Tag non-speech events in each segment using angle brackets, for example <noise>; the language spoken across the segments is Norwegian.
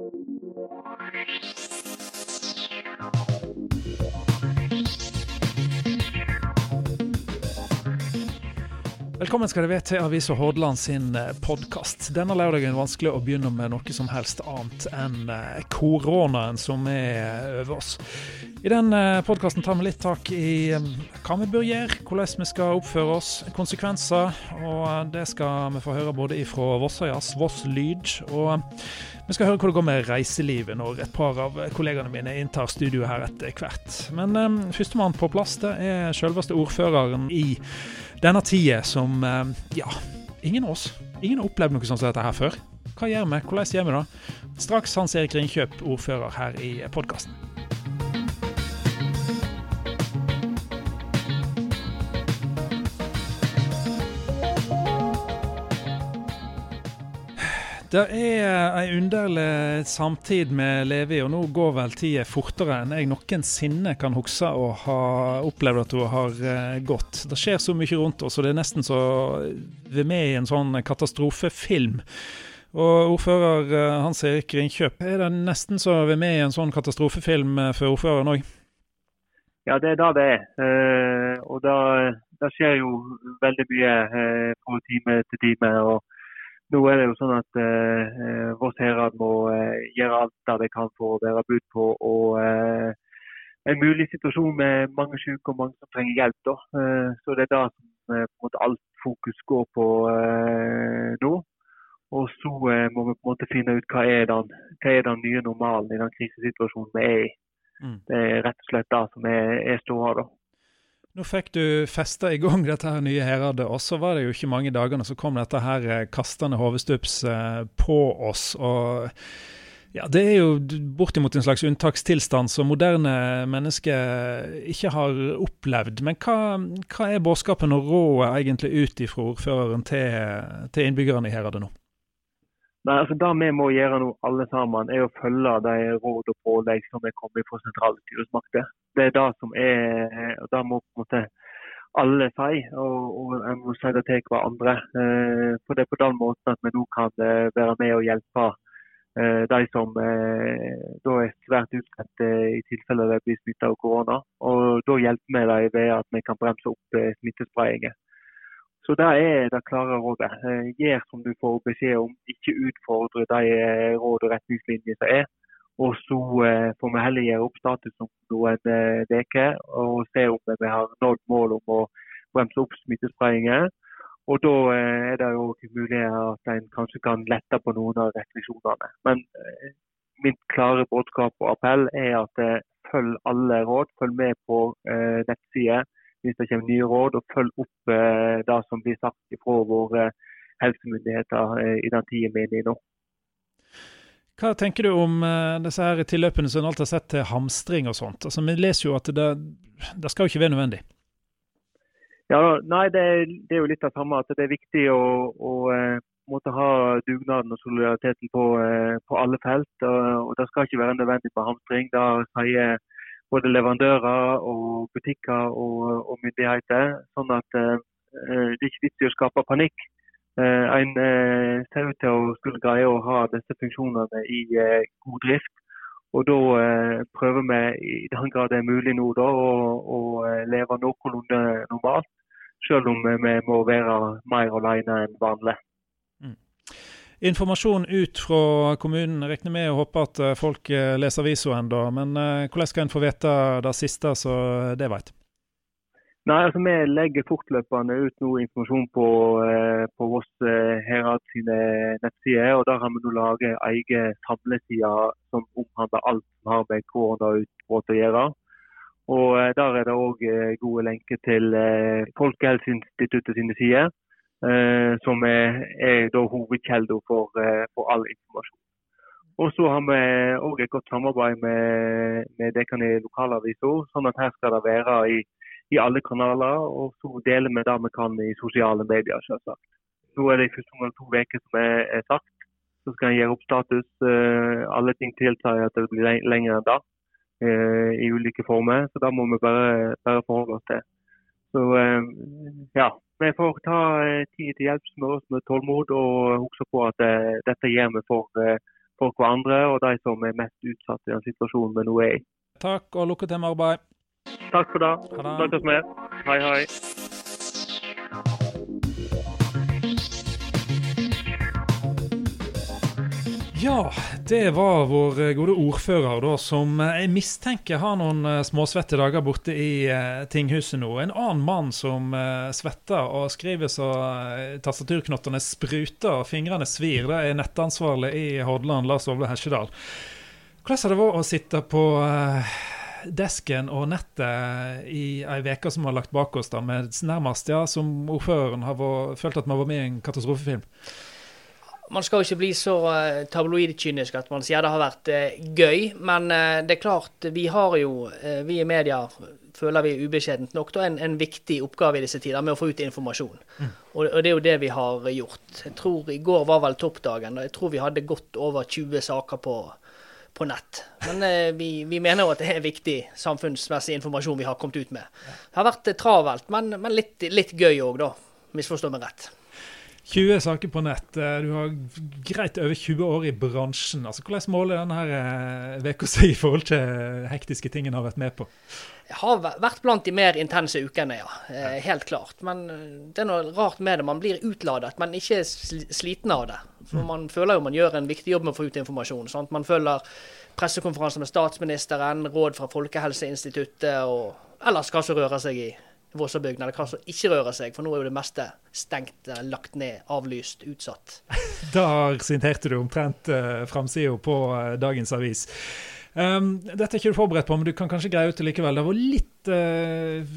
Velkommen skal dere være til Avisa Hordaland sin eh, podkast. Denne lørdagen er det vanskelig å begynne med noe som helst annet enn eh, koronaen som er over oss. I den eh, podkasten tar vi litt tak i hva vi bør gjøre, hvordan vi skal oppføre oss, konsekvenser. Og det skal vi få høre både ifra Vossøyas Voss Lyd, og vi skal høre hvordan det går med reiselivet når et par av kollegaene mine inntar studioet her etter hvert. Men um, førstemann på plass det er selveste ordføreren i denne tida som um, Ja, ingen av oss ingen har opplevd noe sånt som dette her før. Hva gjør vi? Hvordan gjør vi det? Straks Hans Erik Ringkjøp, ordfører her i podkasten. Det er en underlig samtid vi lever i, og nå går vel tida fortere enn jeg noensinne kan huske å ha opplevd at hun har eh, gått. Det skjer så mye rundt oss, og det er nesten så vi er med i en sånn katastrofefilm. Og ordfører eh, Hans Erik Ringkjøp, er det nesten så vi er med i en sånn katastrofefilm eh, for ordføreren òg? Ja, det er da det er. og da skjer jo veldig mye fra time til time. og nå er det jo sånn at eh, Voss herad må eh, gjøre alt det de kan for å være bud på. og eh, En mulig situasjon med mange syke og mange som trenger hjelp. da. Eh, så Det er da som eh, måte alt fokus går på eh, nå. Og så må vi på en måte finne ut hva er den, hva er den nye normalen i den krisesituasjonen vi er i. Mm. Det er rett og slett det som er, er ståa. Nå fikk du festa i gang dette her nye heradet, og så var det jo ikke mange dagene så kom dette her eh, kastende hodestups eh, på oss. og ja, Det er jo bortimot en slags unntakstilstand som moderne mennesker ikke har opplevd. Men hva, hva er budskapen og rådet egentlig ut ifra ordføreren til, til innbyggerne i Heradet nå? Nei, altså Det vi må gjøre nå alle sammen, er å følge de råd og pålegg som er kommet fra sentrale styresmakter. Det er det som er, og det må på en måte alle si, og, og en må si det til hverandre. Eh, for Det er på den måten at vi nå kan eh, være med og hjelpe eh, de som eh, da er svært utsatt i tilfelle de blir smittet av korona. Og Da hjelper vi dem ved at vi kan bremse opp eh, smittespredningen. Så Det er det klare rådet. Eh, gjør som du får beskjed om, ikke utfordre de eh, råd og retningslinjer som er. Og Så eh, får vi heller gjøre opp status om noen uker og se om vi har nådd målet om å bremse opp smittespredningen. Og Da er det jo mulig at en kanskje kan lette på noen av restriksjonene. Men mitt klare budskap og appell er at følg alle råd. Følg med på nettsider hvis det kommer nye råd, og følg opp eh, det som blir sagt fra våre helsemyndigheter eh, i den tida vi er inne i nå. Hva tenker du om uh, disse her tilløpene som alt har sett til hamstring og sånt? Altså, Vi leser jo at det, det skal jo ikke være nødvendig. Ja, nei, det, det, er jo litt av samme. at Det er viktig å, å måtte ha dugnaden og solidariteten på, på alle felt. Og, og, Det skal ikke være nødvendig med hamstring. Da sier både leverandører og butikker og, og myndigheter. Sånn at eh, det er ikke vits i å skape panikk. Eh, en eh, ser ut til å skulle greie å ha disse funksjonene i eh, god drift. Og Da prøver vi i den grad det er mulig nå da, å, leve noenlunde normalt. Selv om vi må være mer alene enn vanlig informasjon ut fra kommunen. Regner med og håper at folk leser avisa ennå, men hvordan skal en få vite det siste, så det vet? Nei, altså Vi legger fortløpende ut noe informasjon på, på Voss Herad sine nettsider. og Der har vi nå laget egen samleside som omhandler alt som har med koronautbrudd å gjøre. Og Der er det òg gode lenker til Folkehelseinstituttet sine sider. Eh, som er, er hovedkilden for, eh, for, all informasjon. Og så har vi òg et godt samarbeid med, med dekkene i lokalavisa, sånn at her skal det være i, i, alle kanaler. Og så deler vi det vi kan i sosiale medier, selvsagt. Nå er det i første omgang to uker som er, er, sagt. Så skal en gjøre opp status. Uh, alle ting tilsier at det blir lenger enn det uh, i ulike former. Så da må vi bare, bare forholde oss til. Så uh, ja, vi får ta tid til hjelp med oss med tålmod og huske på at dette gjør vi for, for hverandre. andre og de som er mest utsatt i den situasjonen vi nå er i. Takk, og lykke til arbeid. Takk for det. Ha det. Snakkes vi. Hei, hei. Ja, det var vår eh, gode ordfører, da, som eh, jeg mistenker har noen eh, småsvette dager borte i tinghuset nå. En annen mann som svetter og skriver så tastaturknottene spruter og fingrene svir, det er nettansvarlig i Hordaland, Lars Ovle Hesjedal. Hvordan har det vært å sitte på desken og nettet i ei uke som vi har lagt bak oss, da, med nærmest, ja, som ordføreren har vært, følt at vi har vært med i en katastrofefilm? Man skal jo ikke bli så uh, tabloidkynisk at man sier det har vært eh, gøy, men eh, det er klart, vi har jo, vi i media føler vi ubeskjedent nok, da, en, en viktig oppgave i disse tider med å få ut informasjon. Og, og det er jo det vi har gjort. Jeg tror I går var vel toppdagen, og jeg tror vi hadde godt over 20 saker på, på nett. Men eh, vi, vi mener jo at det er viktig samfunnsmessig informasjon vi har kommet ut med. Det har vært travelt, men, men litt, litt gøy òg, da. Misforstå meg rett. 20 saker på nett. eh, Du har greit over 20 år i bransjen. Altså, Hvordan måler denne uka seg i forhold til hektiske ting en har vært med på? Jeg har vært blant de mer intense ukene, ja. Eh, helt klart. Men eh, det er noe rart med det. Man blir utladet, men ikke sl sliten av det. For man føler jo man gjør en viktig jobb med å få ut informasjon. Sant? Man følger pressekonferanser med statsministeren, råd fra Folkehelseinstituttet og ellers hva som rører seg i Vårsabygden, eller hva som ikke rører seg. For nå er jo det meste stengt, eh, lagt ned, avlyst, utsatt. <laughs> Der siterte du omtrent uh, framsida på uh, dagens avis. Um, dette er ikke du forberedt på, men du kan kanskje greie ut det likevel. Det var litt uh,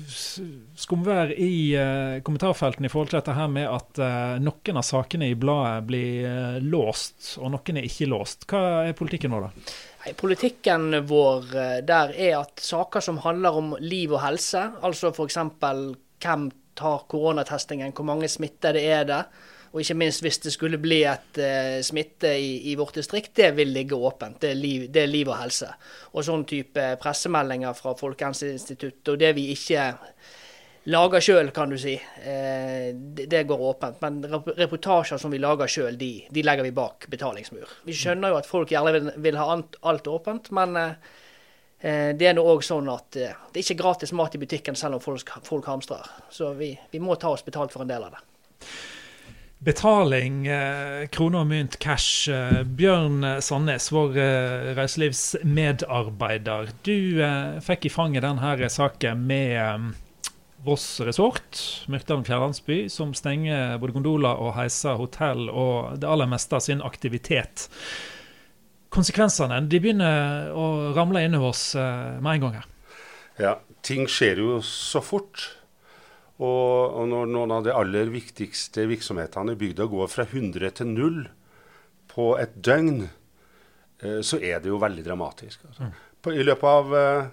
skumvær i uh, kommentarfeltene i forhold til dette her med at uh, noen av sakene i bladet blir låst, og noen er ikke låst. Hva er politikken nå, da? Nei, Politikken vår eh, der er at saker som handler om liv og helse, altså f.eks. hvem tar koronatestingen, hvor mange smittede er det, og ikke minst hvis det skulle bli et uh, smitte i, i vårt distrikt, det vil ligge åpent. Det er, liv, det er liv og helse. Og sånn type pressemeldinger fra Folkehelseinstituttet og det vi ikke lager sjøl, kan du si, eh, det, går åpent. Men reportasjer som vi lager sjøl, de, de legger vi bak betalingsmur. Vi skjønner jo at folk gjerne vil, vil ha alt, åpent, men eh, eh, det er nå òg sånn at det er ikke gratis mat i butikken selv om folk, folk hamstrer. Så vi, vi må ta oss betalt for en del av det. Betaling, kroner og mynt, cash. Bjørn Sandnes, vår eh, reiselivsmedarbeider. Du fikk i fanget denne saken med Voss Resort, Myrkdalen fjærlandsby, som stenger både gondoler og heiser, hotell og det aller meste av sin aktivitet. Konsekvensene de begynner å ramle inn over oss eh, med en gang her. Ja, ting skjer jo så fort. Og, og når noen av de aller viktigste virksomhetene i bygda går fra 100 til 0 på et døgn, eh, så er det jo veldig dramatisk. Altså. På, I løpet av eh,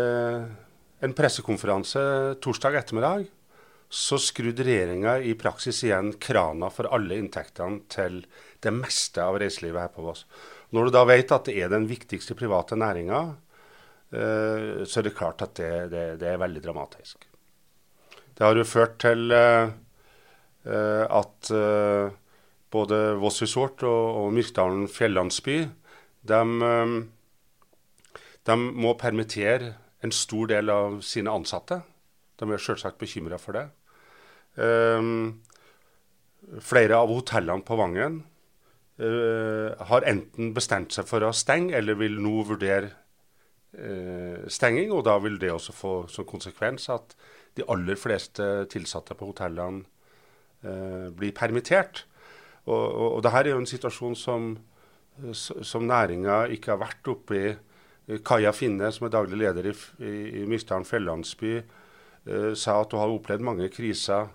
eh, en pressekonferanse torsdag ettermiddag så skrudde regjeringa i praksis igjen krana for alle inntektene til det meste av reiselivet her på Voss. Når du da vet at det er den viktigste private næringa, eh, så er det klart at det, det, det er veldig dramatisk. Det har jo ført til eh, eh, at både Voss Resort og, og Myrkdalen fjellandsby de, de må permittere en stor del av sine ansatte. De er selvsagt bekymra for det. Um, flere av hotellene på Vangen uh, har enten bestemt seg for å stenge, eller vil nå vurdere uh, stenging. Og da vil det også få som konsekvens at de aller fleste tilsatte på hotellene uh, blir permittert. Og, og, og dette er jo en situasjon som, som næringa ikke har vært oppe i. Kaja Finne, som er daglig leder i, i, i Mykdalen fjellandsby, eh, sa at hun har opplevd mange kriser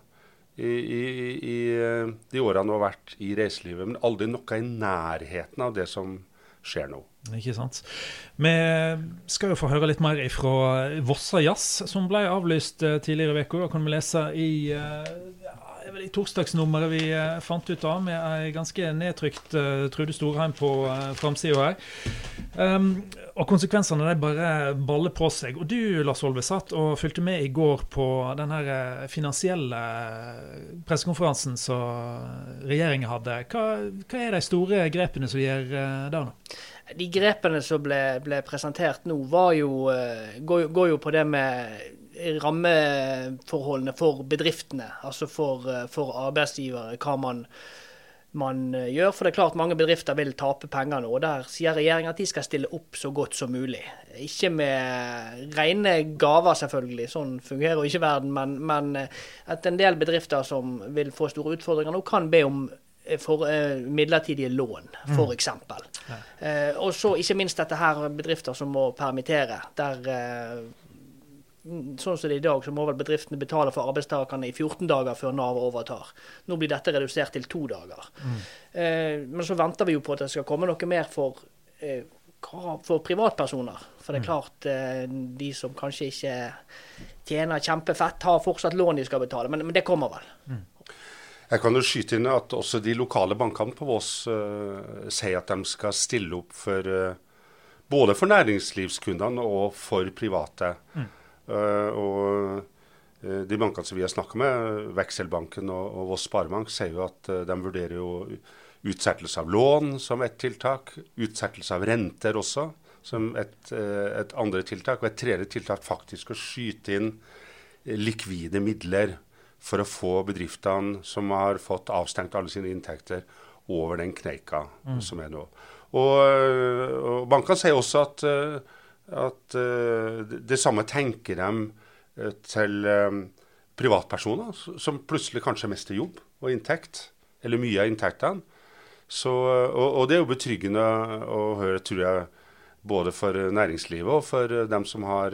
i, i, i eh, de årene hun har vært i reiselivet, men aldri noe i nærheten av det som skjer nå. Ikke sant. Vi skal jo få høre litt mer fra Vossa Jazz, som ble avlyst eh, tidligere i uka. Da kan vi lese i, eh, det i torsdagsnummeret vi eh, fant ut av, med ei ganske nedtrykt eh, Trude Storheim på uh, framsida her. Um, og konsekvensene de bare baller på seg. Og du Lars Olve, satt og fulgte med i går på den eh, finansielle pressekonferansen som regjeringen hadde. Hva, hva, er de store grepene som gjør der nå? De grepene som ble, ble presentert nå, jo, går, går, jo på det med rammeforholdene for bedriftene. Altså for, for arbeidsgivere. Hva man man eh, gjør. For det er klart mange bedrifter vil tape penger nå. og Der sier regjeringen at de skal stille opp så godt som mulig. Ikke med rene gaver, selvfølgelig. Sånn fungerer ikke verden. Men, men eh, at en del bedrifter som vil få store utfordringer nå, kan be om eh, for eh, midlertidige lån, f.eks. Mm. Ja. Eh, og så ikke minst dette her bedrifter som må permittere. Der uh, sånn som det er i dag, så må vel bedriftene betale for arbeidstakerne i 14 dager før Nav overtar. Nå blir dette redusert til to dager. Mm. Eh, men så venter vi jo på at det skal komme noe mer for, eh, for privatpersoner. For det er mm. klart, eh, de som kanskje ikke tjener kjempefett, har fortsatt lån de skal betale. Men, men det kommer vel. Mm. Jeg kan jo skyte inn at også de lokale bankene på Vås uh, sier at de skal stille opp for uh, både for næringslivskundene og for private. Mm. Eh, og eh, de bankene som vi har snakka med, Vekselbanken og, og Voss Sparebank, sier jo at eh, de vurderer jo utsettelse av lån som et tiltak. Utsettelse av renter også som et, et andre tiltak. Og et tredje tiltak faktisk å skyte inn likvide midler for å få bedriftene som har fått avstengt alle sine inntekter, over den kneika mm. som er nå. Og, og bankene sier også at at uh, det samme tenker de uh, til um, privatpersoner som plutselig kanskje mister jobb og inntekt, eller mye av inntektene. Så, og, og, det er jo betryggende å høre, tror jeg, både for næringslivet og for dem som har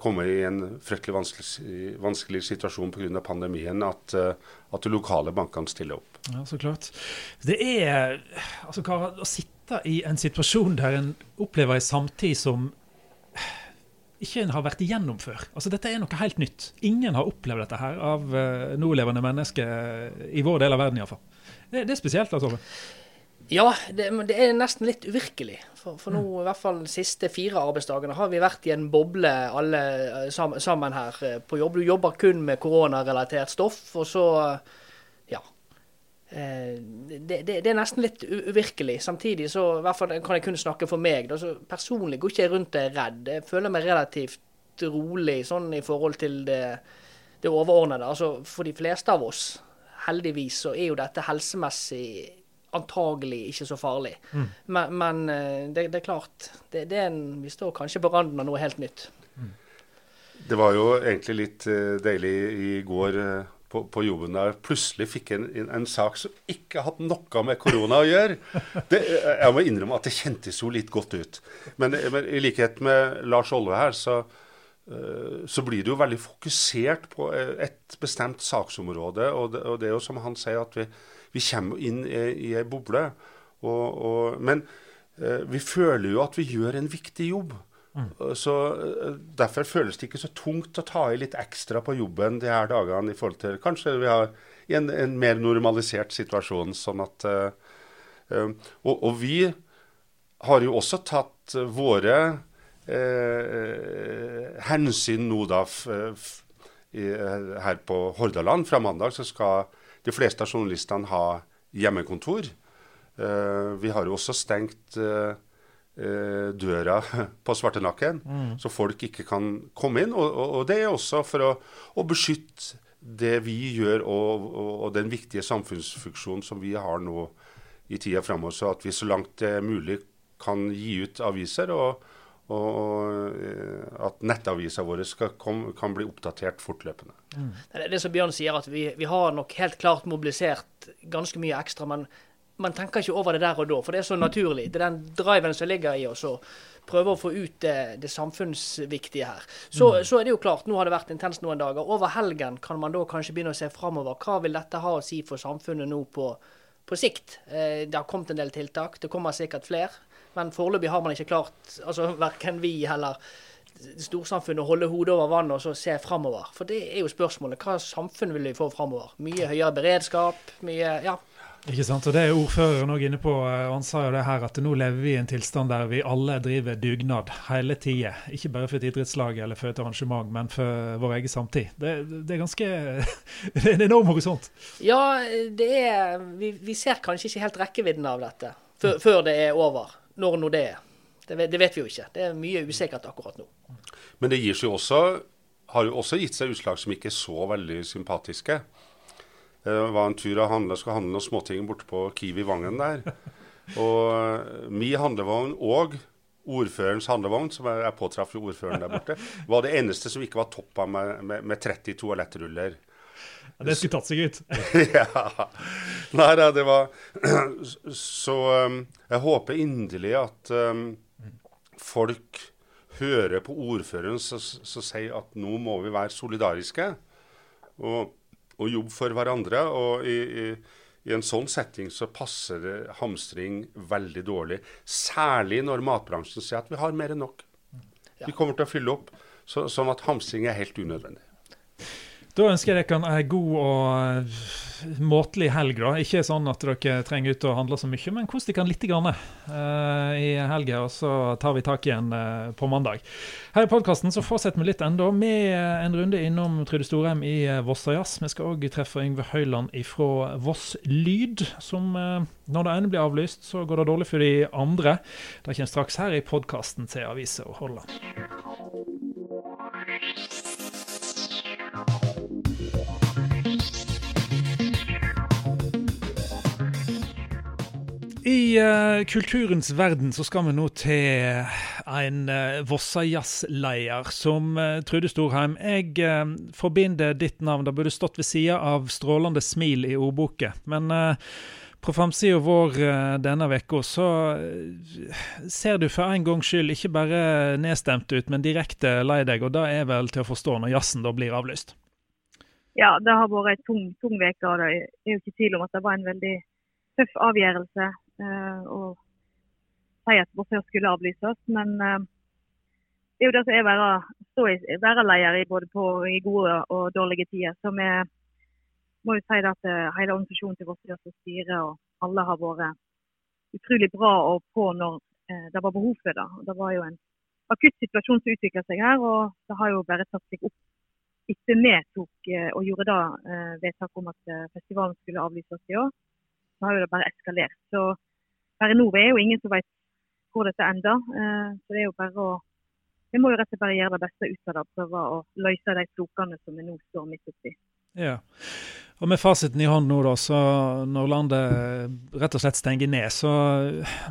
kommet i en fryktelig vanskelig, vanskelig situasjon pga. pandemien, at, at de lokale bankene stiller opp. Ja, så klart. Det er altså, hva å sitte sitte i en situasjon der en opplever en samtid som ikke en har vært igjennom før. Altså Dette er noe helt nytt. Ingen har opplevd dette her av uh, nålevende mennesker i vår del av verden iallfall. Det, det er spesielt, altså. Ja, det, det, er nesten litt uvirkelig. For, for nå, i hvert fall de siste fire arbeidsdagene, har vi vært i en boble alle eh, sammen, sammen her eh, på jobb. Du jobber kun med koronarelatert stoff, og så Eh, det, det, det, er nesten litt uvirkelig. Samtidig så i hvert fall kan jeg kun snakke for meg. Da, personlig går ikke jeg rundt og er redd. Jeg føler meg relativt rolig sånn i forhold til det, det overordnede. Altså, for de fleste av oss, heldigvis, så er jo dette helsemessig antagelig ikke så farlig. Mm. Men, men eh, det, det, er klart, det, det er en, vi står kanskje på randen av noe helt nytt. Mm. Det var jo egentlig litt uh, deilig i går. På, på, jobben der plutselig fikk en, en, en, sak som ikke hadde noe med korona å gjøre. Det, jeg må innrømme at det kjentes jo litt godt ut. Men, men i likhet med Lars Olve her, så, uh, så, blir det jo veldig fokusert på et bestemt saksområde. Og det, og det er jo som han sier, at vi, vi kommer inn i, i ei boble. Og, og, men uh, vi føler jo at vi gjør en viktig jobb. Mm. Så eh, Derfor føles det ikke så tungt å ta i litt ekstra på jobben de her dagene i forhold til Kanskje vi har en, en mer normalisert situasjon. sånn at uh, og, og, vi har jo også tatt våre uh, hensyn nå da i, her på Hordaland. Fra mandag så skal de fleste av journalistene ha hjemmekontor. Uh, vi har jo også stengt uh, døra <laughs> på Svartenakken, mm. så folk ikke kan komme inn. Og, og, og det er også for å, å, beskytte det vi gjør, og, og, den viktige samfunnsfunksjonen som vi har nå i tida framover. Så at vi så langt det er mulig kan gi ut aviser, og, eh, at nettaviser våre kom, kan bli oppdatert fortløpende. Mm. Det er det som Bjørn sier, at vi, vi har nok helt klart mobilisert ganske mye ekstra. men man tenker ikke over det der og da, for det er så naturlig. Det er den driven som ligger i oss å prøve å få ut det, det samfunnsviktige her. Så, mm. så, er det jo klart, nå har det vært intenst noen dager. Over helgen kan man da kanskje begynne å se framover. Hva vil dette ha å si for samfunnet nå på, på sikt? Eh, det har kommet en del tiltak, det kommer sikkert flere. Men foreløpig har man ikke klart, altså verken vi eller storsamfunnet, å holde hodet over vannet og så se framover. For det er jo spørsmålet. Hva samfunn vil vi få framover? Mye høyere beredskap? Mye Ja. Ikke sant, og Det er ordføreren òg inne på. Han sa jo det her at nå lever vi i en tilstand der vi alle driver dugnad hele tida. Ikke bare for et idrettslag eller for et arrangement, men for vår egen samtid. Det, det er ganske <laughs> Det er en enorm horisont. Ja, det er vi, vi, ser kanskje ikke helt rekkevidden av dette før, før det er over. Når nå det er. Det, det, vet vi jo ikke. Det er mye usikkert akkurat nå. Men det gir seg også, har jo også gitt seg utslag som ikke er så veldig sympatiske. Det var en tur og handle, skulle handle noen småting borte på Kiwi Vangen der. Og uh, mi handlevogn og ordførerens handlevogn, som jeg, jeg påtraff ordføreren der borte, var det eneste som ikke var toppa med, med, med 30 toalettruller. Ja, det skulle tatt seg ut. <laughs> ja. Nei da, det var <clears throat> Så um, jeg håper inderlig at um, folk hører på ordføreren som sier at nå må vi være solidariske. Og og jobbe for hverandre. Og i, i, i, en sånn setting så passer hamstring veldig dårlig. Særlig når matbransjen sier at vi har mer enn nok. Vi kommer til å fylle opp. Så, sånn at hamstring er helt unødvendig. Da ønsker jeg dere en god og måtelig helg. da. Ikke sånn at dere trenger ut og handle så mye, men kos dere litt grann, uh, i helga, og så tar vi tak igjen uh, på mandag. Her i podkasten fortsetter vi litt enda med en runde innom Trude Storheim i uh, Vossajazz. Vi skal òg treffe Yngve Høyland ifra Voss Lyd, som når det ene blir avlyst, så går det dårlig for de andre. Det kommer straks her i podkasten til Avisa Holland. I uh, kulturens verden så skal vi nå til en uh, Vossa-jazzleier som uh, Trude Storheim. Jeg uh, forbinder ditt navn. Det burde stått ved sida av 'Strålende smil' i ordboka. Men på framsida vår denne veka så ser du for en gangs skyld ikke bare nedstemt ut, men direkte lei deg. Og det er vel til å forstå når jazzen da blir avlyst? Ja, det har vært ei tung, tung uke. Det er jo ikke tvil om at det var en veldig tøff avgjørelse Eh, og si at Båtsøy skulle avlyses. Men eh, det er jo det som er være, være leder i både på, i gode og dårlige tider. Så vi må jo si at eh, hele organisasjonen til Vossøy som styrer og alle har vært utrolig bra og på når det var behov for det. Det var jo en akutt situasjon som utvikla seg her, og det har jo bare tatt seg opp etter vi tok og gjorde da vedtak om at festivalen skulle avlyses i år. Så har jo det bare eskalert. Så per nå er jo ingen som vet hvor dette ender. Eh, så det er jo bare å Vi må jo rett og slett bare gjøre det beste ut av det prøve å løse de flokene som vi nå står midt oppi. Ja. Og med fasiten i hånd nå, da, så når landet rett og slett stenger ned, så,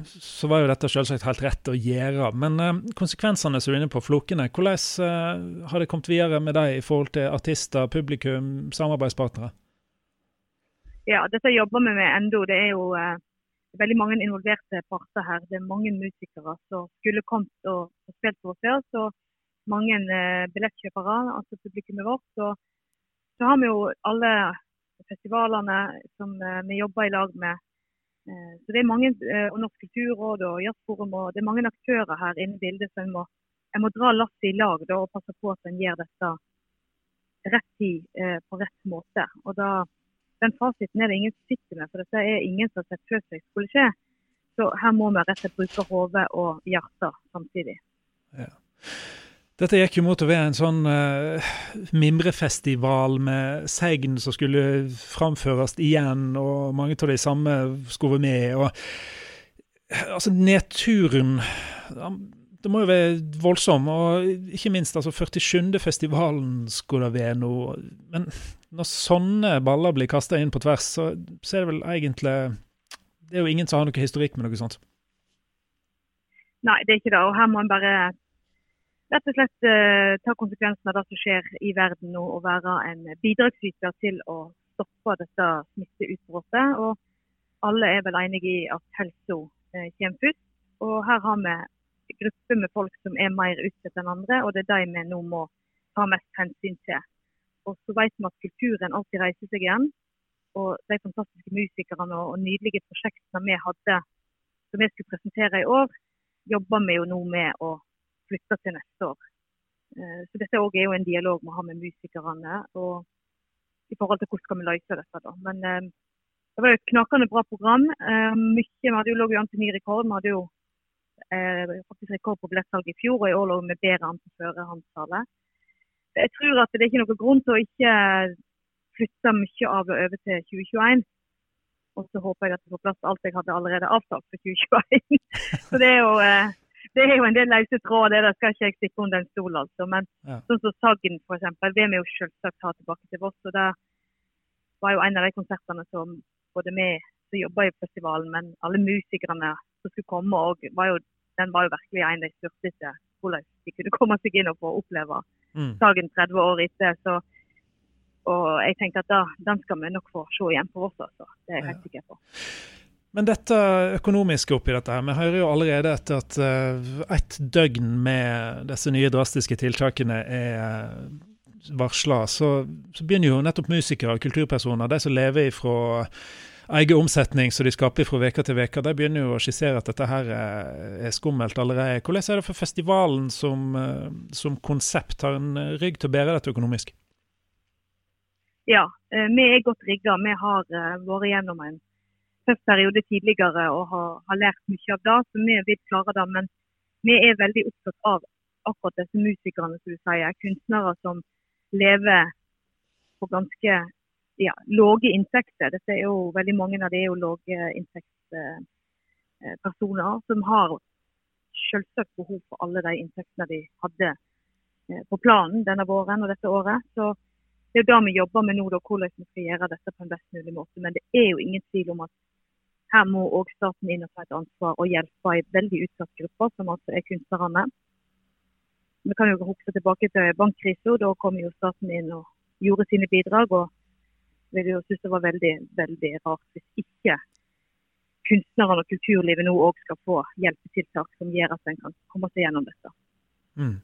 så var jo dette selvsagt helt rett å gjøre. Men eh, konsekvensene som du er inne på, flokene, hvordan eh, har det kommet videre med deg i forhold til artister, publikum, samarbeidspartnere? Ja, dette jobber vi med ennå. Det er jo eh, veldig mange involverte parter her. Det er mange musikere som skulle kommet og, spilt på oss før. Så mange eh, billettkjøpere, altså publikummet vårt. Så, så, har vi jo alle festivalene som eh, vi jobber i lag med. Eh, så det er mange, og Norsk kulturråd og Jazzforum og det er mange aktører her inne i bildet. Så jeg må, jeg må dra lasset i lag da, og passe på at en gjør dette rett tid på rett måte. Og da den fasiten er det ingen som sitter med, for dette er ingen som har sett før seg skulle skje. Så her må vi rett og slett bruke hodet og hjertet samtidig. Ja. Dette gikk jo mot å være en sånn uh, mimrefestival med segn som skulle framføres igjen, og mange av de samme skulle være med. og altså Nedturen det må jo være voldsom. Og ikke minst altså 47. festivalen skulle det være nå. Men når sånne baller blir kasta inn på tvers, så, så, er det vel egentlig Det er jo ingen som har noe historikk med noe sånt. Nei, det er ikke det. Og her må en bare rett og slett uh, ta konsekvensen av det som skjer i verden nå, og være en bidragsyter til å stoppe dette smitteutbruddet. Og alle er vel enige i at helsa uh, kommer først. Og her har vi grupper med folk som er mer utsatt enn andre, og det er de vi nå må ta mest hensyn til. Og så vet vi at kulturen alltid reiser seg igjen. Og de fantastiske musikerne og nydelige prosjektene vi hadde som vi skulle presentere i år, jobber vi jo nå med å flytte til neste år. Eh, så dette er jo en dialog vi har med musikerne og i forhold til hvordan skal vi løse dette. da. Men eh, det var jo et knakende bra program. Mykje, Vi hadde jo lå an til ny rekord. Vi hadde jo faktisk rekord på billettsalget i fjor, og i år lå vi bedre an til førerhåndstallet. Jeg tror at det er ikke noen grunn til å ikke flytte mye av det over til 2021. Og så håper jeg at jeg får plass alt jeg hadde allerede avtalt for 2021. <laughs> så det er jo uh, det er jo en del løse tråder, det skal ikke jeg stikke under en stol. altså. Men ja. sånn som Sagn f.eks., vil vi jo selvsagt ha tilbake til Voss. og Det var jo en av de konsertene som både vi som jobber i festivalen, men alle musikerne som skulle komme, og var jo, den var jo virkelig en de største hvordan de kunne komme seg inn og få oppleve mm. Sagen 30 år etter. så og jeg tenkte at da, Den skal vi nok få se igjen på oss, altså. Det er jeg helt sikker på. Men dette økonomiske oppi dette her, vi hører jo allerede etter at uh, ett døgn med disse nye drastiske tiltakene er varsla, så, så, begynner jo nettopp musikere og kulturpersoner, de som lever ifra egen omsetning som de skaper fra uke til uke, de begynner jo å skissere at dette her er, skummelt allerede. Hvordan er det for festivalen som, uh, som konsept? Har en rygg til å bære dette økonomisk? Ja, vi er godt rigga. Vi har vært gjennom en tøff periode tidligere og har, har, lært mye av det. Så vi vil klare det. Men vi er veldig opptatt av akkurat disse musikerne, som du sier. Kunstnere som lever på ganske ja, lave inntekter. Dette er jo, veldig mange av de er jo lave inntektspersoner som har selvsagt behov for alle de inntektene de hadde eh, på planen denne våren og dette året. Så det er jo det vi jobber med nå, da, hvordan vi skal gjøre dette på en best mulig måte. Men det er jo ingen tvil om at her må òg staten inn og ta et ansvar og hjelpe en veldig utsatt gruppe, som altså er kunstnerne. Vi kan jo huske tilbake til bankkrisen. Da kom jo staten inn og gjorde sine bidrag. og vil jo synes det var veldig, veldig rart hvis ikke kunstnerne og kulturlivet nå òg skal få hjelpetiltak som gjør at en kan komme seg gjennom dette. Mm.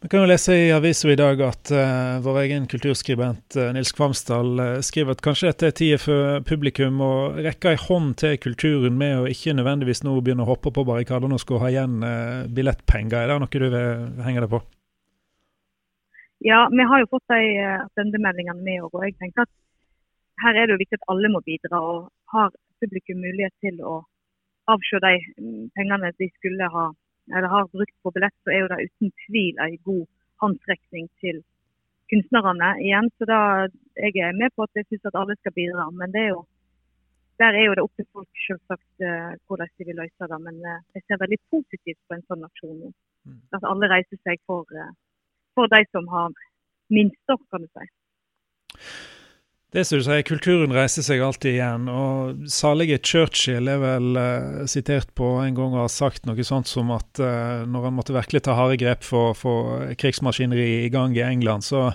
Vi kan jo lese i avisa i dag at uh, vår egen kulturskribent uh, Nils Kvamsdal uh, skriver at kanskje dette er tida for publikum å rekke ei hånd til kulturen med å ikke nødvendigvis nå begynne å hoppe på barrikadene og skulle ha igjen billettpenger. Er det noe du vil henge deg på? Ja, vi har jo fått de sendemeldingene med òg. Og jeg tenker at her er det jo viktig at alle må bidra. og Har publikum mulighet til å avse de mm, pengene de skulle ha eller har brukt på billett, så er jo det uten tvil en god håndsrekning til kunstnerne igjen. Så da, jeg er med på at jeg syns at alle skal bidra. Men det er jo, der er jo det opp til folk selvsagt uh, hvordan de vil løse det. Men uh, jeg ser veldig positivt på en sånn aksjon nå. Mm. At alle reiser seg for, uh, for de som har minst, kan du si. Det som du sier, kulturen reiser seg alltid igjen. og Salige Churchill er vel uh, sitert på en gang og har sagt noe sånt som at uh, når han måtte virkelig ta harde grep for å få krigsmaskineriet i gang i England, så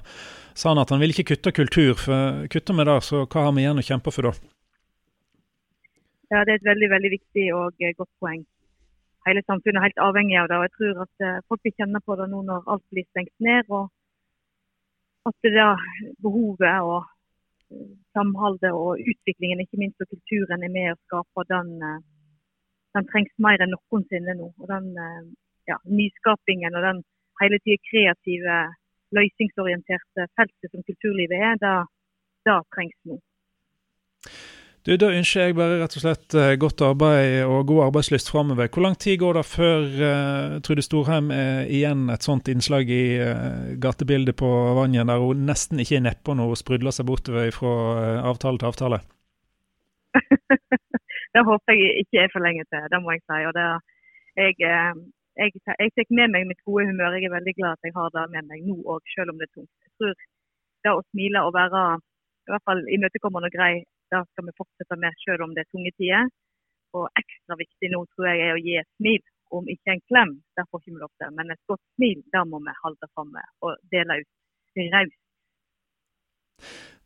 sa han at han ville ikke kutte kultur. For kutter vi det, så hva har vi igjen å kjempe for da? Ja, Det er et veldig veldig viktig og godt poeng. Hele samfunnet er helt avhengig av det. og Jeg tror at folk vil kjenne på det nå når alt blir stengt ned. og at det der behovet og samholdet og utviklingen, ikke minst og kulturen, er med å skape, den, eh, den trengs mer enn noensinne nå. Og den eh, ja, nyskapingen og den hele tida kreative, løsningsorienterte feltet som kulturlivet er, det, det trengs nå. Du, Da ønsker jeg bare rett og slett eh, godt arbeid og god arbeidslyst framover. Hvor lang tid går det før uh, Trude Storheim er igjen et sånt innslag i uh, gatebildet på Vanjen, der hun nesten ikke er nedpå når hun sprudler seg bortover fra uh, avtale til avtale? <laughs> det håper jeg ikke er for lenge til, det må jeg si. og det, jeg, jeg, jeg tar med meg mitt gode humør. Jeg er veldig glad at jeg har det med meg nå òg, selv om det er tungt. Jeg tror det å smile og være i hvert fall imøtekommende og grei det skal vi fortsette med selv om det er tunge tider. Og ekstra viktig nå tror jeg er å gi et smil, om ikke en klem. Det får ikke vi lov til. Men et godt smil, det må vi holde fram med og dele ut raust.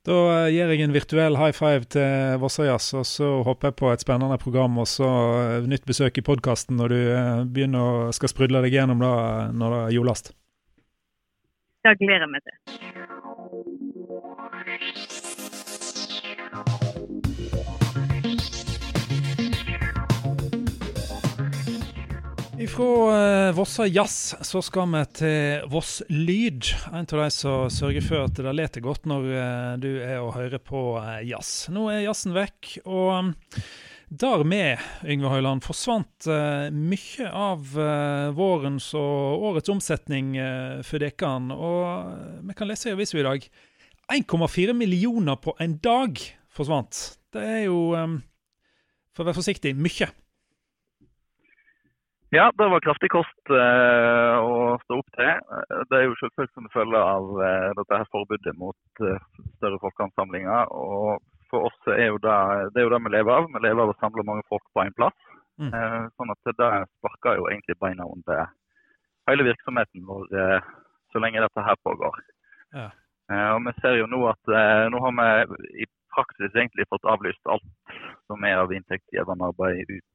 Da eh, gir jeg en virtuell high five til Vossajazz, og så håper jeg på et spennende program og så eh, nytt besøk i podkasten når du eh, begynner å skal sprudle deg gjennom det når det er jordlast. Det gleder jeg meg til. Fra uh, Vossa Jazz så skal vi til Voss Lyd. En av de som sørger for at det leter godt når uh, du er og hører på uh, jazz. Nå er jazzen vekk, og um, Dermed, Yngve Høyland, forsvant mye av vårens og årets omsetning for dere. Og vi kan lese i avisa i dag 1,4 millioner på en dag forsvant. Det er jo, for å være forsiktig, mye. Ja, det var kraftig kost å stå opp til. Det er jo selvfølgelig som følge av dette her forbudet mot større folkeansamlinger. og for oss er jo det, det er jo det vi lever av. Vi lever av å samle mange folk på én plass. Mm. Eh, sånn at det sparker jo egentlig beina under hele virksomheten vår eh, så lenge dette her pågår. Ja. Eh, og Vi ser jo nå at eh, nå har vi i praksis egentlig fått avlyst alt som er av inntektsgivende arbeid ut eh,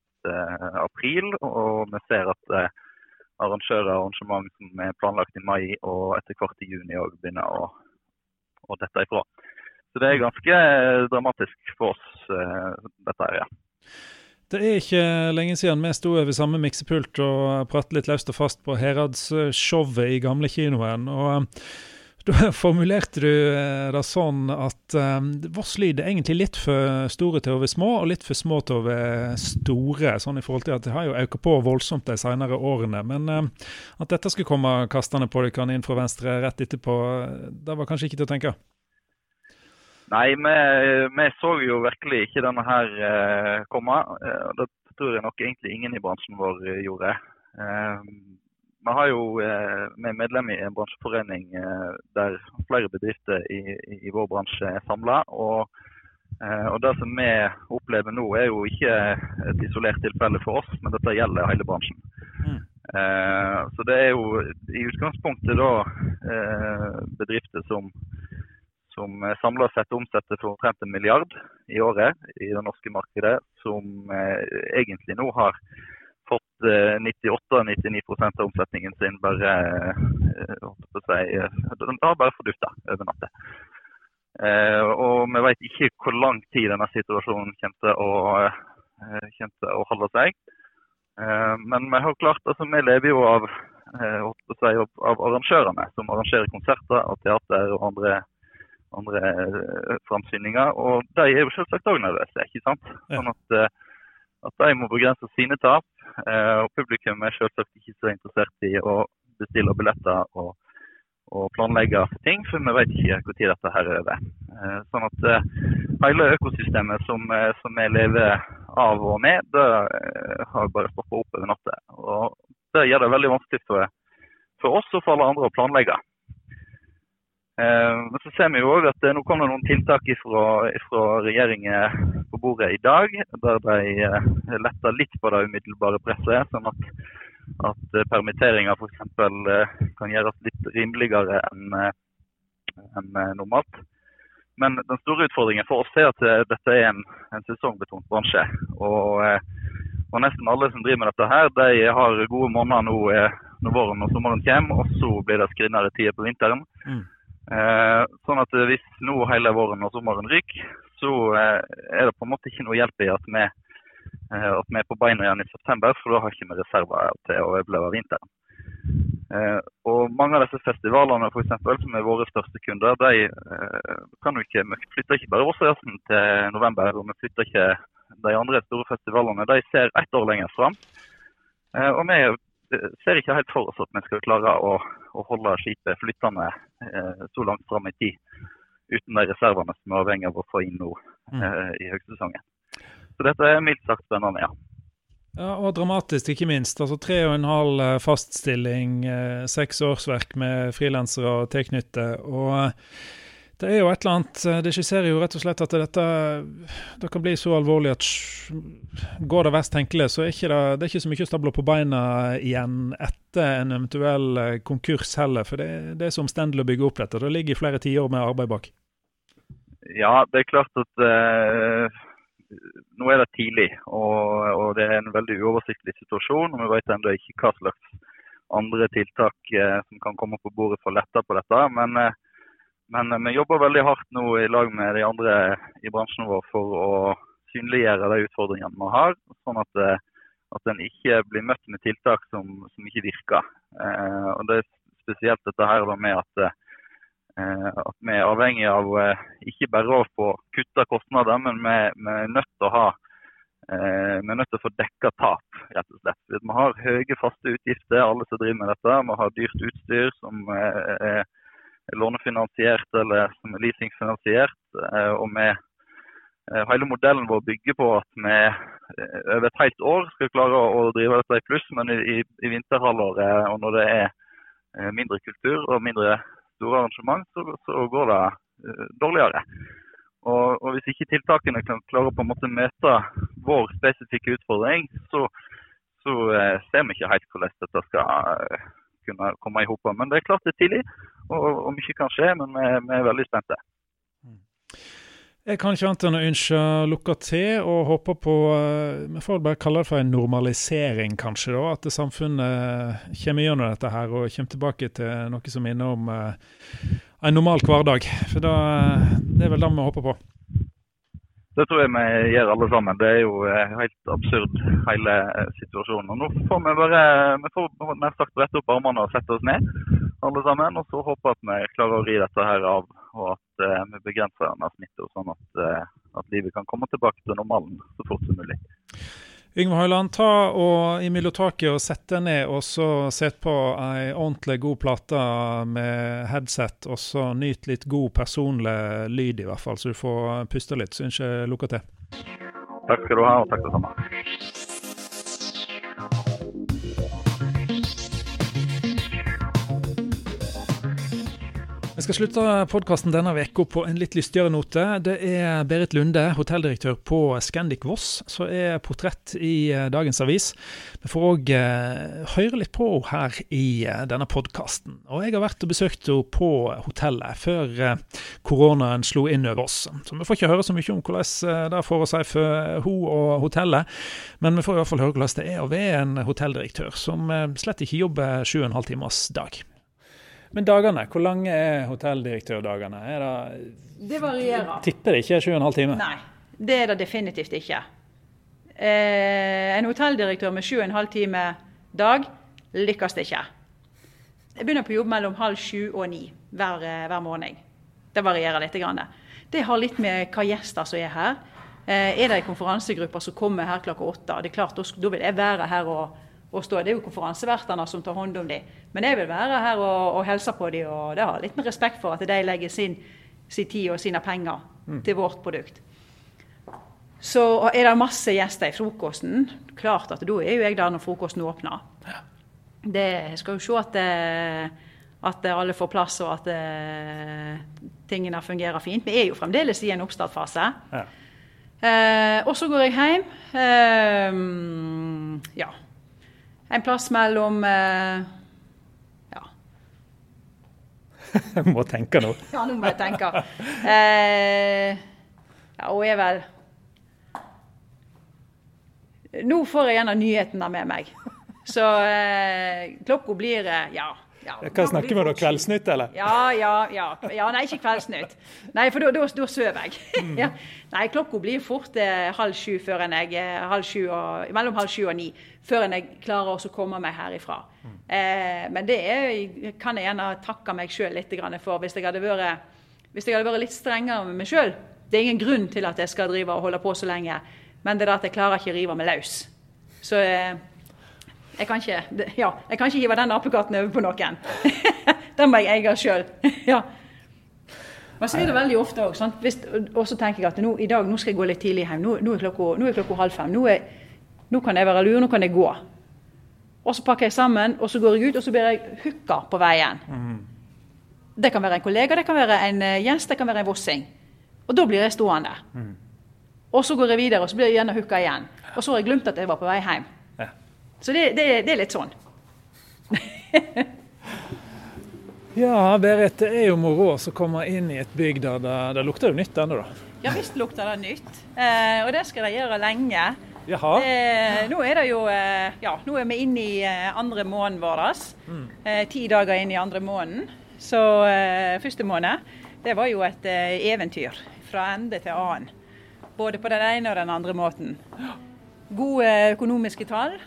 april. Og vi ser at eh, arrangører og arrangement som er planlagt i mai og etter hvert i juni òg begynner å, å dette ifra. Så det er ganske eh, dramatisk for oss, eh, dette her, ja. Det er ikke lenge siden vi sto over samme miksepult og pratet litt løst og fast på Heradsshowet i gamle kinoen. og eh, <laughs> da formulerte du det sånn at um, Lyd er egentlig litt for store til å være små, og litt for små til å være store. sånn i forhold til at Det har jo økt på voldsomt de senere årene. Men um, at dette skulle komme kastende på dere inn fra venstre rett etterpå, det var kanskje ikke til å tenke? Nei, vi, vi, så jo virkelig ikke denne her uh, komme. Uh, det tror jeg nok egentlig ingen i bransjen vår eh, gjorde. Eh, vi har jo, eh, vi er medlem i en bransjeforening eh, der flere bedrifter i, i vår bransje er samla. Og, og, det som vi opplever nå, er jo ikke et isolert tilfelle for oss, men dette gjelder hele bransjen. Mm. så det er jo i utgangspunktet da bedrifter som som eh, samla sett omsetter for omtrent en milliard i året i det norske markedet, som eh, egentlig nå har fått 98-99 eh, av omsetningen sin bare si, Den har bare fordufta over natta. og vi vet ikke hvor lang tid denne situasjonen kommer til å, kommer å holde seg. men vi har klart, altså vi lever jo av, si, av arrangørene, som arrangerer konserter og teater og andre andre eh, framsyninger. Og de er jo selvsagt òg nervøse. ikke sant? Sånn at, eh, at, de må begrense sine tap. Eh, og publikum er selvsagt ikke så interessert i å bestille billetter og, og planlegge ting, for vi vet ikke når dette her er over. Sånn at hele økosystemet som, som vi lever av og med, det har bare stoppa opp over natta. Og det gjør det veldig vanskelig for, for oss og for alle andre å planlegge. Eh, men så ser vi jo òg at nå kommer det noen tiltak fra regjeringen på bordet i dag, der de eh, letter litt på det umiddelbare presset. sånn at, at eh, permitteringer f.eks. kan gjøres litt rimeligere enn en normalt. Men den store utfordringen for oss er at dette er en, en sesongbetont bransje. Og, og, nesten alle som driver med dette her, de har gode måneder nå når våren og sommeren kommer, og så blir det skrinnere tider på vinteren. Mm. Eh, sånn at hvis nå hele våren og sommeren ryker, så eh, er det på en måte ikke noe hjelp i at vi, eh, at vi er på beina igjen i september, for da har ikke vi reserver til å overleve vinteren. og mange av disse festivalene for eksempel, som er våre største kunder, de kan jo ikke, vi flytter ikke bare Åsøysen til november, og vi flytter ikke de andre store festivalene. De ser ett år lenger fram. og vi ser ikke helt for oss at vi skal klare å, å holde skipet flytende eh, så langt fram i tid uten de reservene som er avhengig av å få inn nå mm. eh, i høgsesongen. Så dette er mildt sagt spennende, ja. Ja, Og dramatisk, ikke minst. Altså Tre og en halv eh, faststilling, eh, seks årsverk med frilansere og tilknyttet. Og det er jo et eller annet eh, Det skisserer jo rett og slett at dette det kan bli så alvorlig at går det verst tenkelig, så er ikke det, det er ikke så mye å stable på beina igjen etter en eventuell eh, konkurs heller. For det, det er så omstendelig å bygge opp dette. Det ligger flere tiår med arbeid bak. Ja, det er klart at uh, nå er det tidlig. Og, og, det er en veldig uoversiktlig situasjon. og Vi vet ennå ikke hva slags andre tiltak uh, som kan komme på bordet for å lette på dette. men uh, men eh, vi jobber veldig hardt nå i lag med de andre i bransjen vår for å synliggjøre de utfordringene vi har, sånn at, eh, at en ikke blir møtt med tiltak som, som ikke virker. Eh, og Det er spesielt dette her med at, eh, at vi er avhengig av eh, ikke bare å få kutta kostnader, men vi, vi, er nødt til å ha eh, vi er nødt til å få dekka tap, rett og slett. Vi har høye faste utgifter, alle som driver med dette. Vi har dyrt utstyr som eh, er lånefinansiert eller som er leasingfinansiert. Eh, og vi Eh, hele modellen vår bygger på at vi eh, over et helt år skal klare å drive dette i pluss, men i, i vinterhalvåret og når det er mindre kultur og mindre store arrangement, så, så går det dårligere. Og, og, Hvis ikke tiltakene kan klare på en måte møte vår spesifikke utfordring, så, så ser vi ikke helt hvordan dette skal kunne komme i hop. Men det er klart det er tidlig, og, og mye kan skje, men vi, vi er veldig spente. Jeg kan ikke annet enn å ønske lukka til og håpe på eh, Vi får bare kalle det for en normalisering, kanskje. da, At samfunnet kommer gjennom dette her og kommer tilbake til noe som minner om uh, en normal hverdag. For da, Det er vel det vi håper på. Det tror jeg vi gjør alle sammen. Det er jo eh, helt absurd hele situasjonen. Og Nå får vi bare vi får nær sagt brette opp armene og sette oss ned alle sammen. Og så håpe at vi klarer å ri dette her av, og at uh, vi begrenser denne smitta, sånn at, at, livet kan komme tilbake til normalen så fort som mulig. Yngve Høiland, ta og imellom taket og sett deg ned og så sett på ei ordentlig god plate med headset, og så nyt litt god personlig lyd, i hvert fall, så du får puste litt. Så jeg lykke til. Takk skal du ha, og takk det samme. Skal slutte podkasten denne uka på en litt lystigere note. Det er Berit Lunde, hotelldirektør på Scandic Voss, som er portrett i eh, dagens avis. Vi får òg eh, høre litt på henne her i eh, denne podkasten. Og jeg har vært og besøkt henne på hotellet før koronaen slo inn over oss. Så vi får ikke høre så mye om hvordan det får å si for hun og hotellet, men vi får i hvert fall høre hvordan det er å være en hotelldirektør som slett ikke jobber sju og en halv timers dag. Men dagene, hvor lange er hotelldirektørdagene? Er det, det varierer. Tipper det ikke er 7,5 timer? Nei, det er det definitivt ikke. Eh, en hotelldirektør med 7,5 timer dag lykkes det ikke. Jeg begynner på jobb mellom halv sju og ni hver, eh, hver morgen. Det varierer litt. Det har litt med hva gjester som er her. Eh, er det konferansegrupper som kommer her klokka åtte, det er klart, da vil jeg være her og å stå. Det er jo konferansevertene som tar hånd om dem. Men jeg vil være her og, og helse på dem, og det har litt med respekt for at de legger sin, sin tid og sine penger mm. til vårt produkt. Så er det masse gjester i frokosten. Klart at da er jo jeg der når frokosten åpner. Det skal jo se at, eh, at alle får plass og at eh, tingene fungerer fint. Vi er jo fremdeles i en oppstartfase. Ja. Eh, og så går jeg hjem. Eh, ja, en plass mellom eh, Ja. Jeg <laughs> må tenke nå. <laughs> ja, nå må jeg tenke. Eh, ja, hun er vel Nå får jeg en av nyhetene med meg. Så eh, klokka blir eh, ja. Ja, Hva snakker vi om, Kveldsnytt, eller? Ja, ja, ja. ja nei, ikke Kveldsnytt. Nei, for da sover jeg. Mm. <laughs> ja. Nei, klokka blir fort eh, halv sju før en jeg, eh, halv sju og, mellom halv sju og ni før enn jeg klarer å komme meg herifra. Mm. Eh, men det er, kan jeg gjerne takke meg sjøl litt for. Hvis jeg, hadde vært, hvis jeg hadde vært litt strengere med meg sjøl. Det er ingen grunn til at jeg skal drive og holde på så lenge, men det er at jeg klarer ikke å rive meg løs. Så eh, jeg kan ikke, ja, jeg kan ikke hive den apekatten over på noen. <laughs> den må jeg eie sjøl. <laughs> ja. Men så er det veldig ofte òg. Og så tenker jeg at nå, i dag nå skal jeg gå litt tidlig hjem. Nå, nå er klokka, nå er klokka halv fem. Nå, er, nå, kan jeg være lur, nå kan jeg gå. Og så pakker jeg sammen, og så går jeg ut, og så blir jeg hooka på veien. Mm. Det kan være en kollega, det kan være en uh, gjest, det kan være en vossing. Og da blir jeg stående. Mm. Og så går jeg videre, og så blir jeg gjerne hooka igjen. Og så har jeg glemt at jeg var på vei hjem. Så det, det, det er litt sånn. <laughs> ja, Berit, det er jo moro å komme inn i et bygg der det, det lukter jo nytt ennå, da. Ja visst lukter det nytt, eh, og det skal de gjøre lenge. Eh, nå er det jo eh, Ja, nå er vi inne i eh, andre måneden vår. Mm. Eh, ti dager inn i andre måneden. Så eh, første måned, det var jo et eventyr fra ende til annen. Både på den ene og den andre måten. Gode økonomiske tall.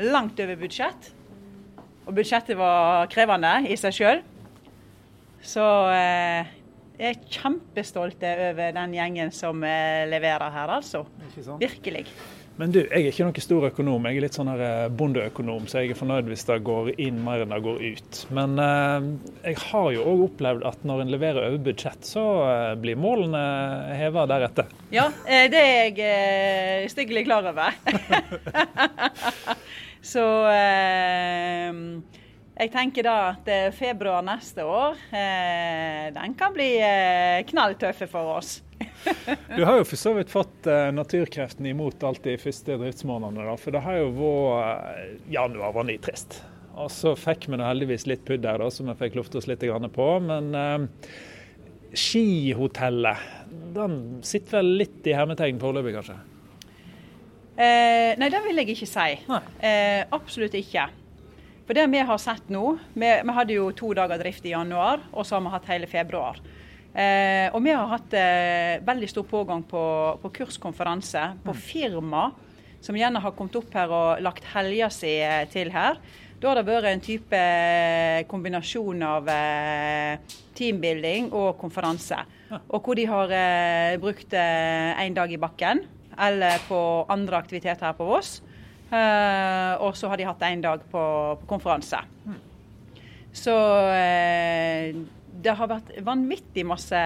Langt over budsjett. Og budsjettet var krevende i seg sjøl. Så eh, jeg er kjempestolt over den gjengen som eh, leverer her, altså. Virkelig. Men du, jeg er ikke noen stor økonom. Jeg er litt sånn her eh, bondeøkonom, så jeg er fornøyd hvis det går inn mer enn det går ut. Men eh, jeg har jo òg opplevd at når en leverer over budsjett, så eh, blir målene heva deretter. Ja, eh, det er jeg eh, styggelig klar over. <laughs> så eh, jeg tenker da at februar neste år, den kan bli knalltøffe for oss. Du har jo for så vidt fått eh, naturkreftene imot alt de første driftsmånedene, da. For det har jo vært eh, Januar var nitrist. Og så fikk vi da heldigvis litt pudder da, som vi fikk lufta oss litt på. Men eh, skihotellet, den sitter vel litt i hermetegn foreløpig, kanskje? Eh, nei, det vil jeg ikke si. Eh, absolutt ikke. For det vi har sett nå, vi, vi hadde jo to dager drift i januar, og så har vi hatt hele februar. Eh, og vi har hatt eh, veldig stor pågang på, på kurskonferanse, på firma, som gjerne har kommet opp her og lagt helga si eh, til her. Da har det vært en type eh, kombinasjon av eh, teambuilding og konferanse. Og hvor de har brukt én dag i bakken, eller på andre aktiviteter her på Voss. Og så har de hatt én dag på, på konferanse. Så eh, det har vært vanvittig masse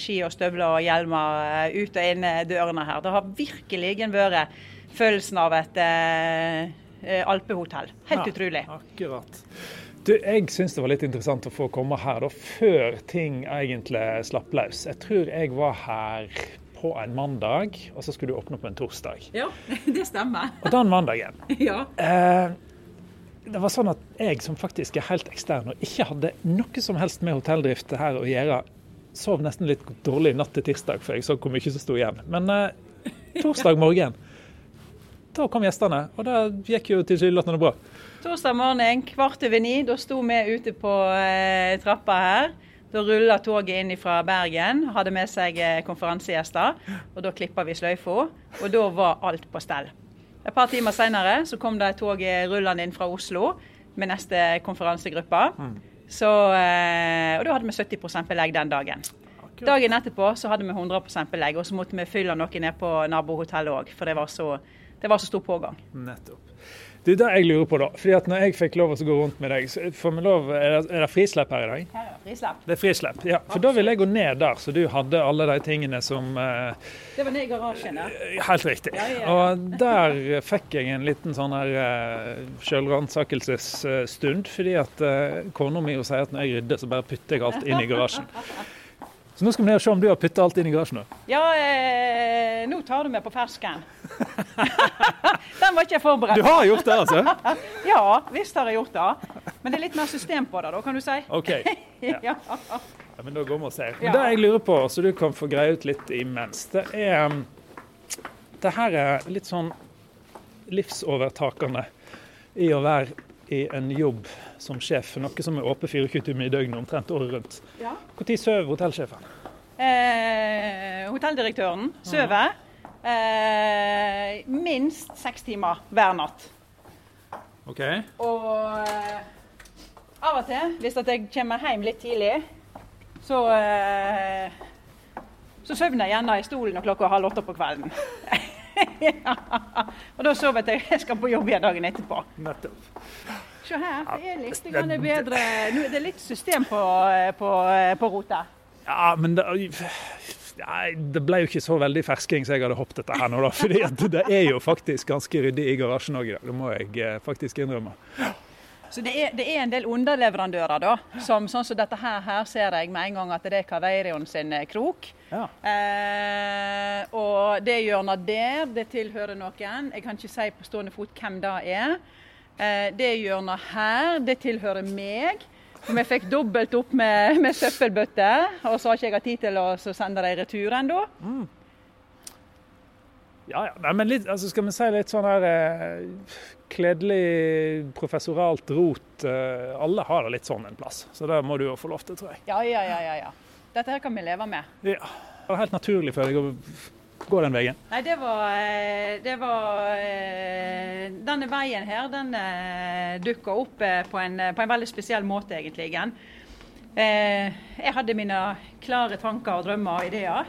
ski og støvler og hjelmer eh, ut og inn eh, dørene her. Det har virkelig vært følelsen av et eh, eh, alpehotell. Helt Ja, utrolig. Akkurat. Du, jeg syns det var litt interessant å få komme her da, før ting egentlig slapp løs. Jeg tror jeg var her på en mandag, og så skulle du åpne på en torsdag. Ja, <laughs> det stemmer. Og den mandagen <laughs> Ja. eh, Det var sånn at jeg som faktisk er helt ekstern og ikke hadde noe som helst med hotelldrift her å gjøre, sov nesten litt dårlig natt til tirsdag, for jeg så hvor mye som sto igjen. Men eh, torsdag morgen, da kom gjestene, og det gikk jo tilsynelatende bra. Torsdag morgen kvart over ni, da sto vi ute på eh, trappa her. Da rulla toget inn fra Bergen, hadde med seg eh, konferansegjester. Og da klippa vi sløyfa, og da var alt på stell. Et par timer seinere kom det et tog rullende inn fra Oslo med neste konferansegruppe. Så, eh, og da hadde vi 70% belegg den dagen. Dagen etterpå så hadde vi 100% belegg, og så måtte vi fylle noe ned på nabohotellet òg, for det var, så, det var så stor pågang. Nettopp. Du, det jeg lurer på da, fordi at når jeg fikk lov å gå rundt med deg, får vi lov, er det, er det frislepp her i dag? Her er frislepp. Det er frislepp, ja. For da vil jeg gå ned der, så du hadde alle de tingene som eh, Det var ned i garasjen, ja. Helt riktig. Ja, ja, ja. Og der fikk jeg en liten sånn her uh, sjølransakelsesstund, fordi at uh, kona mi sier at når jeg rydder, så bare putter jeg alt inn i garasjen. Så nå skal vi ned og se om du har putta alt inn i garasjen. nå. Ja, eh, nå tar du meg på fersken. <laughs> Den var ikke jeg forberedt Du har gjort det, altså? <laughs> Ja, visst har jeg gjort det. Men det er litt mer system på det, da, kan du si. OK. <laughs> Ja. Ja. Ja, men da går vi og ser. Ja. Men Det jeg lurer på, så du kan få greie ut litt imens, det er um, Det her er litt sånn livsovertakende i å være i en jobb som sjef noe som er åpent 24 timer i døgnet omtrent året rundt. Ja. Når sover hotellsjefen? Eh, hotelldirektøren sover eh, minst seks timer hver natt. OK. Og eh, av og til, hvis jeg kommer hjem litt tidlig, så eh, så sover jeg gjerne i stolen når klokka er halv åtte på kvelden. <laughs> ja. Og da sover jeg til jeg skal på jobb igjen dagen etterpå. Nettopp. Se her, det er litt bedre Nå er det litt system på, på, på rota. Ja, men det, nei, det ble jo ikke så veldig fersking som jeg hadde håpet dette her nå, da. <laughs> fordi det er jo faktisk ganske ryddig i garasjen òg i dag. Det må jeg eh, faktisk innrømme. Så det er, det er en del underleverandører, da. Som sånn som dette her, her ser jeg med en gang at det er Kaveirion sin eh, krok. Ja. Eh, og det hjørnet der, det tilhører noen. Jeg kan ikke si på stående fot hvem det er. Eh, det hjørnet her, det tilhører meg. Jeg fikk dobbelt opp med, med søppelbøtter. Og så har ikke jeg hatt tid til å sende dem retur ennå. Ja, ja. Nei, men litt, altså skal vi si litt sånn her eh, kledelig professoralt rot. Eh, alle har det litt sånn en plass, så det må du jo få lov til, tror jeg. Ja, ja, ja, ja, ja. Dette her kan vi leve med. Ja. Det er helt naturlig for deg å gå den veien? Nei, det var, eh, det var eh, Denne veien her den dukka opp på en, på en, veldig spesiell måte, egentlig. Jeg hadde mine klare tanker og drømmer og ideer.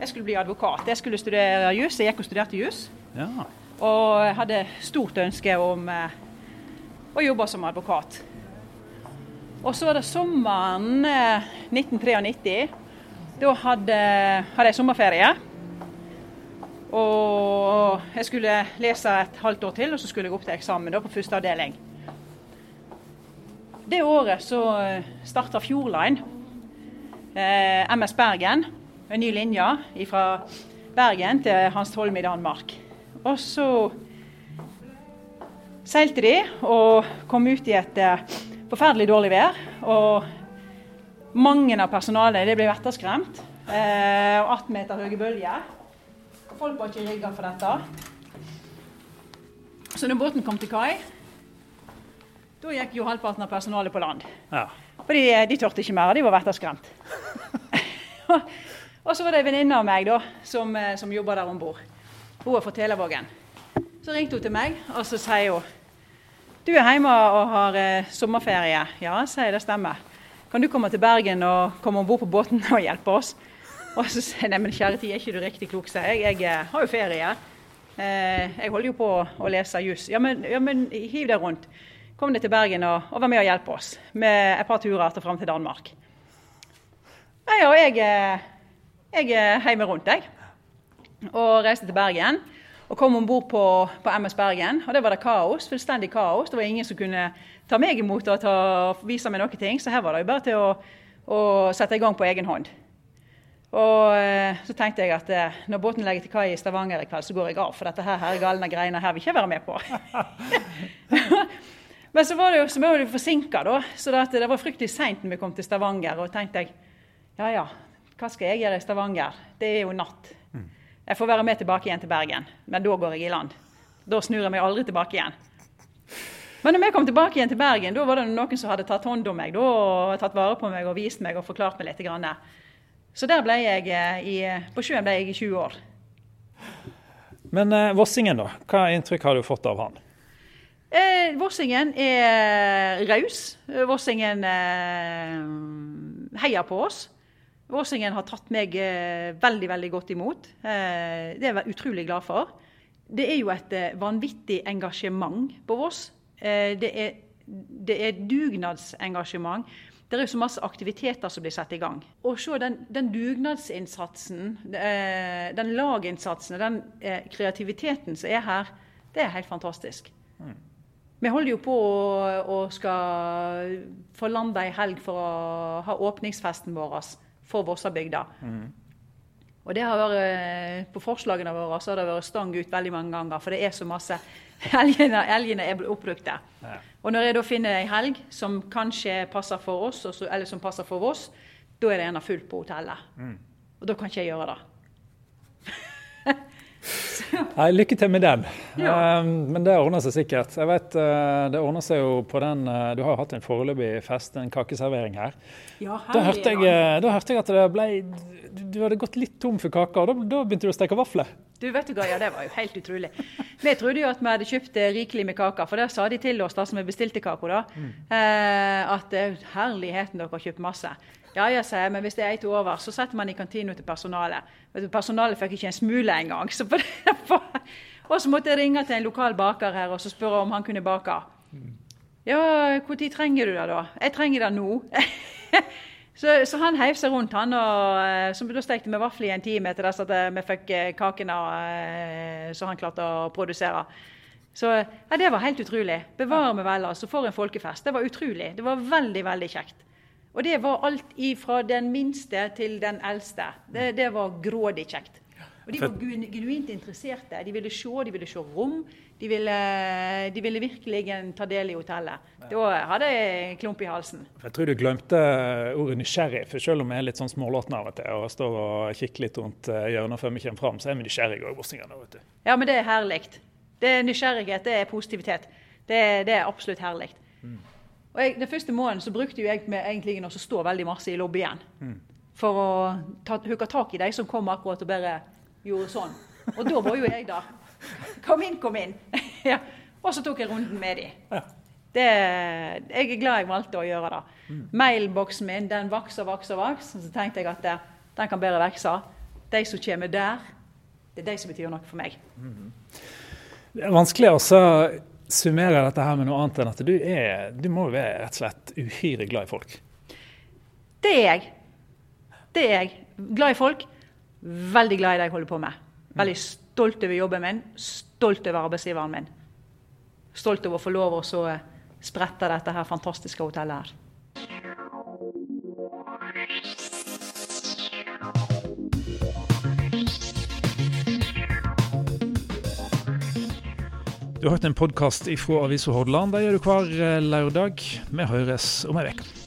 Jeg skulle bli advokat. Jeg skulle studere jus. Jeg gikk og studerte jus. Ja. Og hadde stort ønske om å jobbe som advokat. Og så var det sommeren 1993. Da hadde, hadde jeg sommerferie. Og jeg skulle lese et halvt år til, og så skulle jeg opp til eksamen da, på første avdeling. Det året så eh, starta Fjordline, eh, MS Bergen, en ny linje fra Bergen til Hanstholm i Danmark. Og så seilte de og kom ut i et eh, forferdelig dårlig vær. Og mange av personalet ble vetterskremt. Eh, og 18 meter høye bølger. Folk var ikke rigga for dette. Så når båten kom til kai, da gikk jo halvparten av personalet på land. Ja. Fordi de, de tørte ikke mer, de var vetterskremt. <laughs> og så var det ei venninne av meg da, som, eh, som jobba der om bord. Hun er fra Telavågen. Så ringte hun til meg, og så sier hun Du er hjemme og har eh, sommerferie. Ja, sier jeg, det stemmer. Kan du komme til Bergen og komme om bord på båten og hjelpe oss? Og så sier jeg nei, men kjære tid, er ikke du riktig klok, sier jeg. Jeg eh, har jo ferie. Eh, jeg holder jo på å lese juss. Ja, ja, men hiv deg rundt. Kom deg til Bergen og, og vær med og hjelp oss med et par turer til fram til Danmark. Ja, ja, jeg, eh, jeg heimer rundt, jeg. Og reiste til Bergen. Og kom om bord på, på, MS Bergen, og det var det kaos. Fullstendig kaos. Det var ingen som kunne ta meg imot og ta, vise meg noen ting. Så her var det jo bare til å, å sette i gang på egen hånd. Og eh, så tenkte jeg at eh, når båten legger til kai i Stavanger i kveld, så går jeg av. For dette her, her galne greiene her vil ikke jeg være med på. <laughs> Men så var det jo, så var det forsinka, da. Så det, det var fryktelig seint når vi kom til Stavanger. Og tenkte jeg ja ja, hva skal jeg gjøre i Stavanger? Det er jo natt. Mm. Jeg får være med tilbake igjen til Bergen, men da går jeg i land. Da snur jeg meg aldri tilbake igjen. Men når vi kom tilbake igjen til Bergen, da var det noen som hadde tatt hånd om meg da, og tatt vare på meg og vist meg og forklart meg litt. Grann. Så der ble jeg eh, i, på sjøen ble jeg i 20 år. Men eh, Vossingen, da? Hva inntrykk har du fått av han? Eh, Vossingen er raus. Vossingen eh, heier på oss. Vossingen har tatt meg eh, veldig veldig godt imot. Eh, det er jeg utrolig glad for. Det er jo et vanvittig engasjement på Voss. det, er, det er dugnadsengasjement. Det er jo så masse aktiviteter som blir satt i gang. Og se den, den dugnadsinnsatsen, eh, den laginnsatsen, den eh, kreativiteten som er her, det er helt fantastisk. Mm. Vi holder jo på å, å skal få landa ei helg for å ha åpningsfesten vår for Vossabygda. Mm. Og det har vært, eh, På forslagene våre så har det vært stang ut veldig mange ganger, for det er så masse <laughs> Elgene, helgene er oppbrukte. Ja. Og når jeg da finner ei helg som kanskje passer for oss, eller som passer for oss, da er det gjerne fullt på hotellet. Mm. Og da kan ikke jeg gjøre det. <laughs> Nei, lykke til med den. Ja. Um, men det ordner seg sikkert. Jeg vet, uh, Det ordner seg jo på den uh, Du har jo hatt en foreløpig fest, en kakeservering her. Ja, da, hørte jeg, uh, da hørte jeg at det ble Du hadde gått litt tom for kaker, og da, da, begynte du å steke vafler. Du vet du hva, ja Det var jo helt utrolig. Vi trodde jo at vi hadde kjøpt rikelig med kaker, for det sa de til oss da som vi bestilte kaka. da, mm. At herligheten, dere har kjøpt masse. Ja, jeg sier, men hvis det er ett over, så setter man i kantina til personalet. Personalet fikk ikke en smule engang. Så <laughs> og så måtte jeg ringe til en lokal baker her og så spørre om han kunne bake. Ja, når trenger du det, da? Jeg trenger det nå. <laughs> så, så, han heiv seg rundt, han. og eh, så Da stekte vi vafler i en time etter at eh, vi fikk eh, kakene så han klarte å produsere. Så ja, Det var helt utrolig. Bevare meg vel, altså. For en folkefest. Det var utrolig. Det var veldig, veldig kjekt. Og det var alt fra den minste til den eldste. Det, det var grådig kjekt. Og De var genuint interesserte. De ville se, de ville se rom. De ville, de ville virkelig ta del i hotellet. Da hadde jeg klump i halsen. Jeg tror du glemte ordet nysgjerrig. For selv om jeg er litt sånn smålåten av og til og står og kikker litt rundt eh, hjørnet før vi kommer fram, så er vi nysgjerrige òg, vet du. Ja, men det er herlig. Det er nysgjerrighet, det er positivitet. Det, det er absolutt herlig. Mm. Og jeg, Den første måneden så brukte jeg med egentlig å stå veldig masse i lobbyen. Mm. For å ta, hooke tak i de som kom akkurat og bare gjorde sånn. Og da var jo jeg der. Kom inn, kom inn. <laughs> ja. Og så tok jeg runden med dem. Det, jeg er glad jeg valgte å gjøre det. Mm. Mailboksen min den vokser, vokser, vokser. Så tenkte jeg at det, den kan bare vokse. De som kommer der, det er de som betyr noe for meg. Mm. Det er vanskelig å summere dette her med noe annet enn at du, er, du må være rett og slett uhyre glad i folk. Det er jeg. Det er jeg. Glad i folk. Veldig glad i det jeg holder på med. Veldig stolt over jobben min, stolt over arbeidsgiveren min. Stolt over å få lov å sprette dette her fantastiske hotellet her. Du har hørt en podkast fra Avisa Hordaland. Det gjør du hver eh, lørdag. Vi høres om ei uke.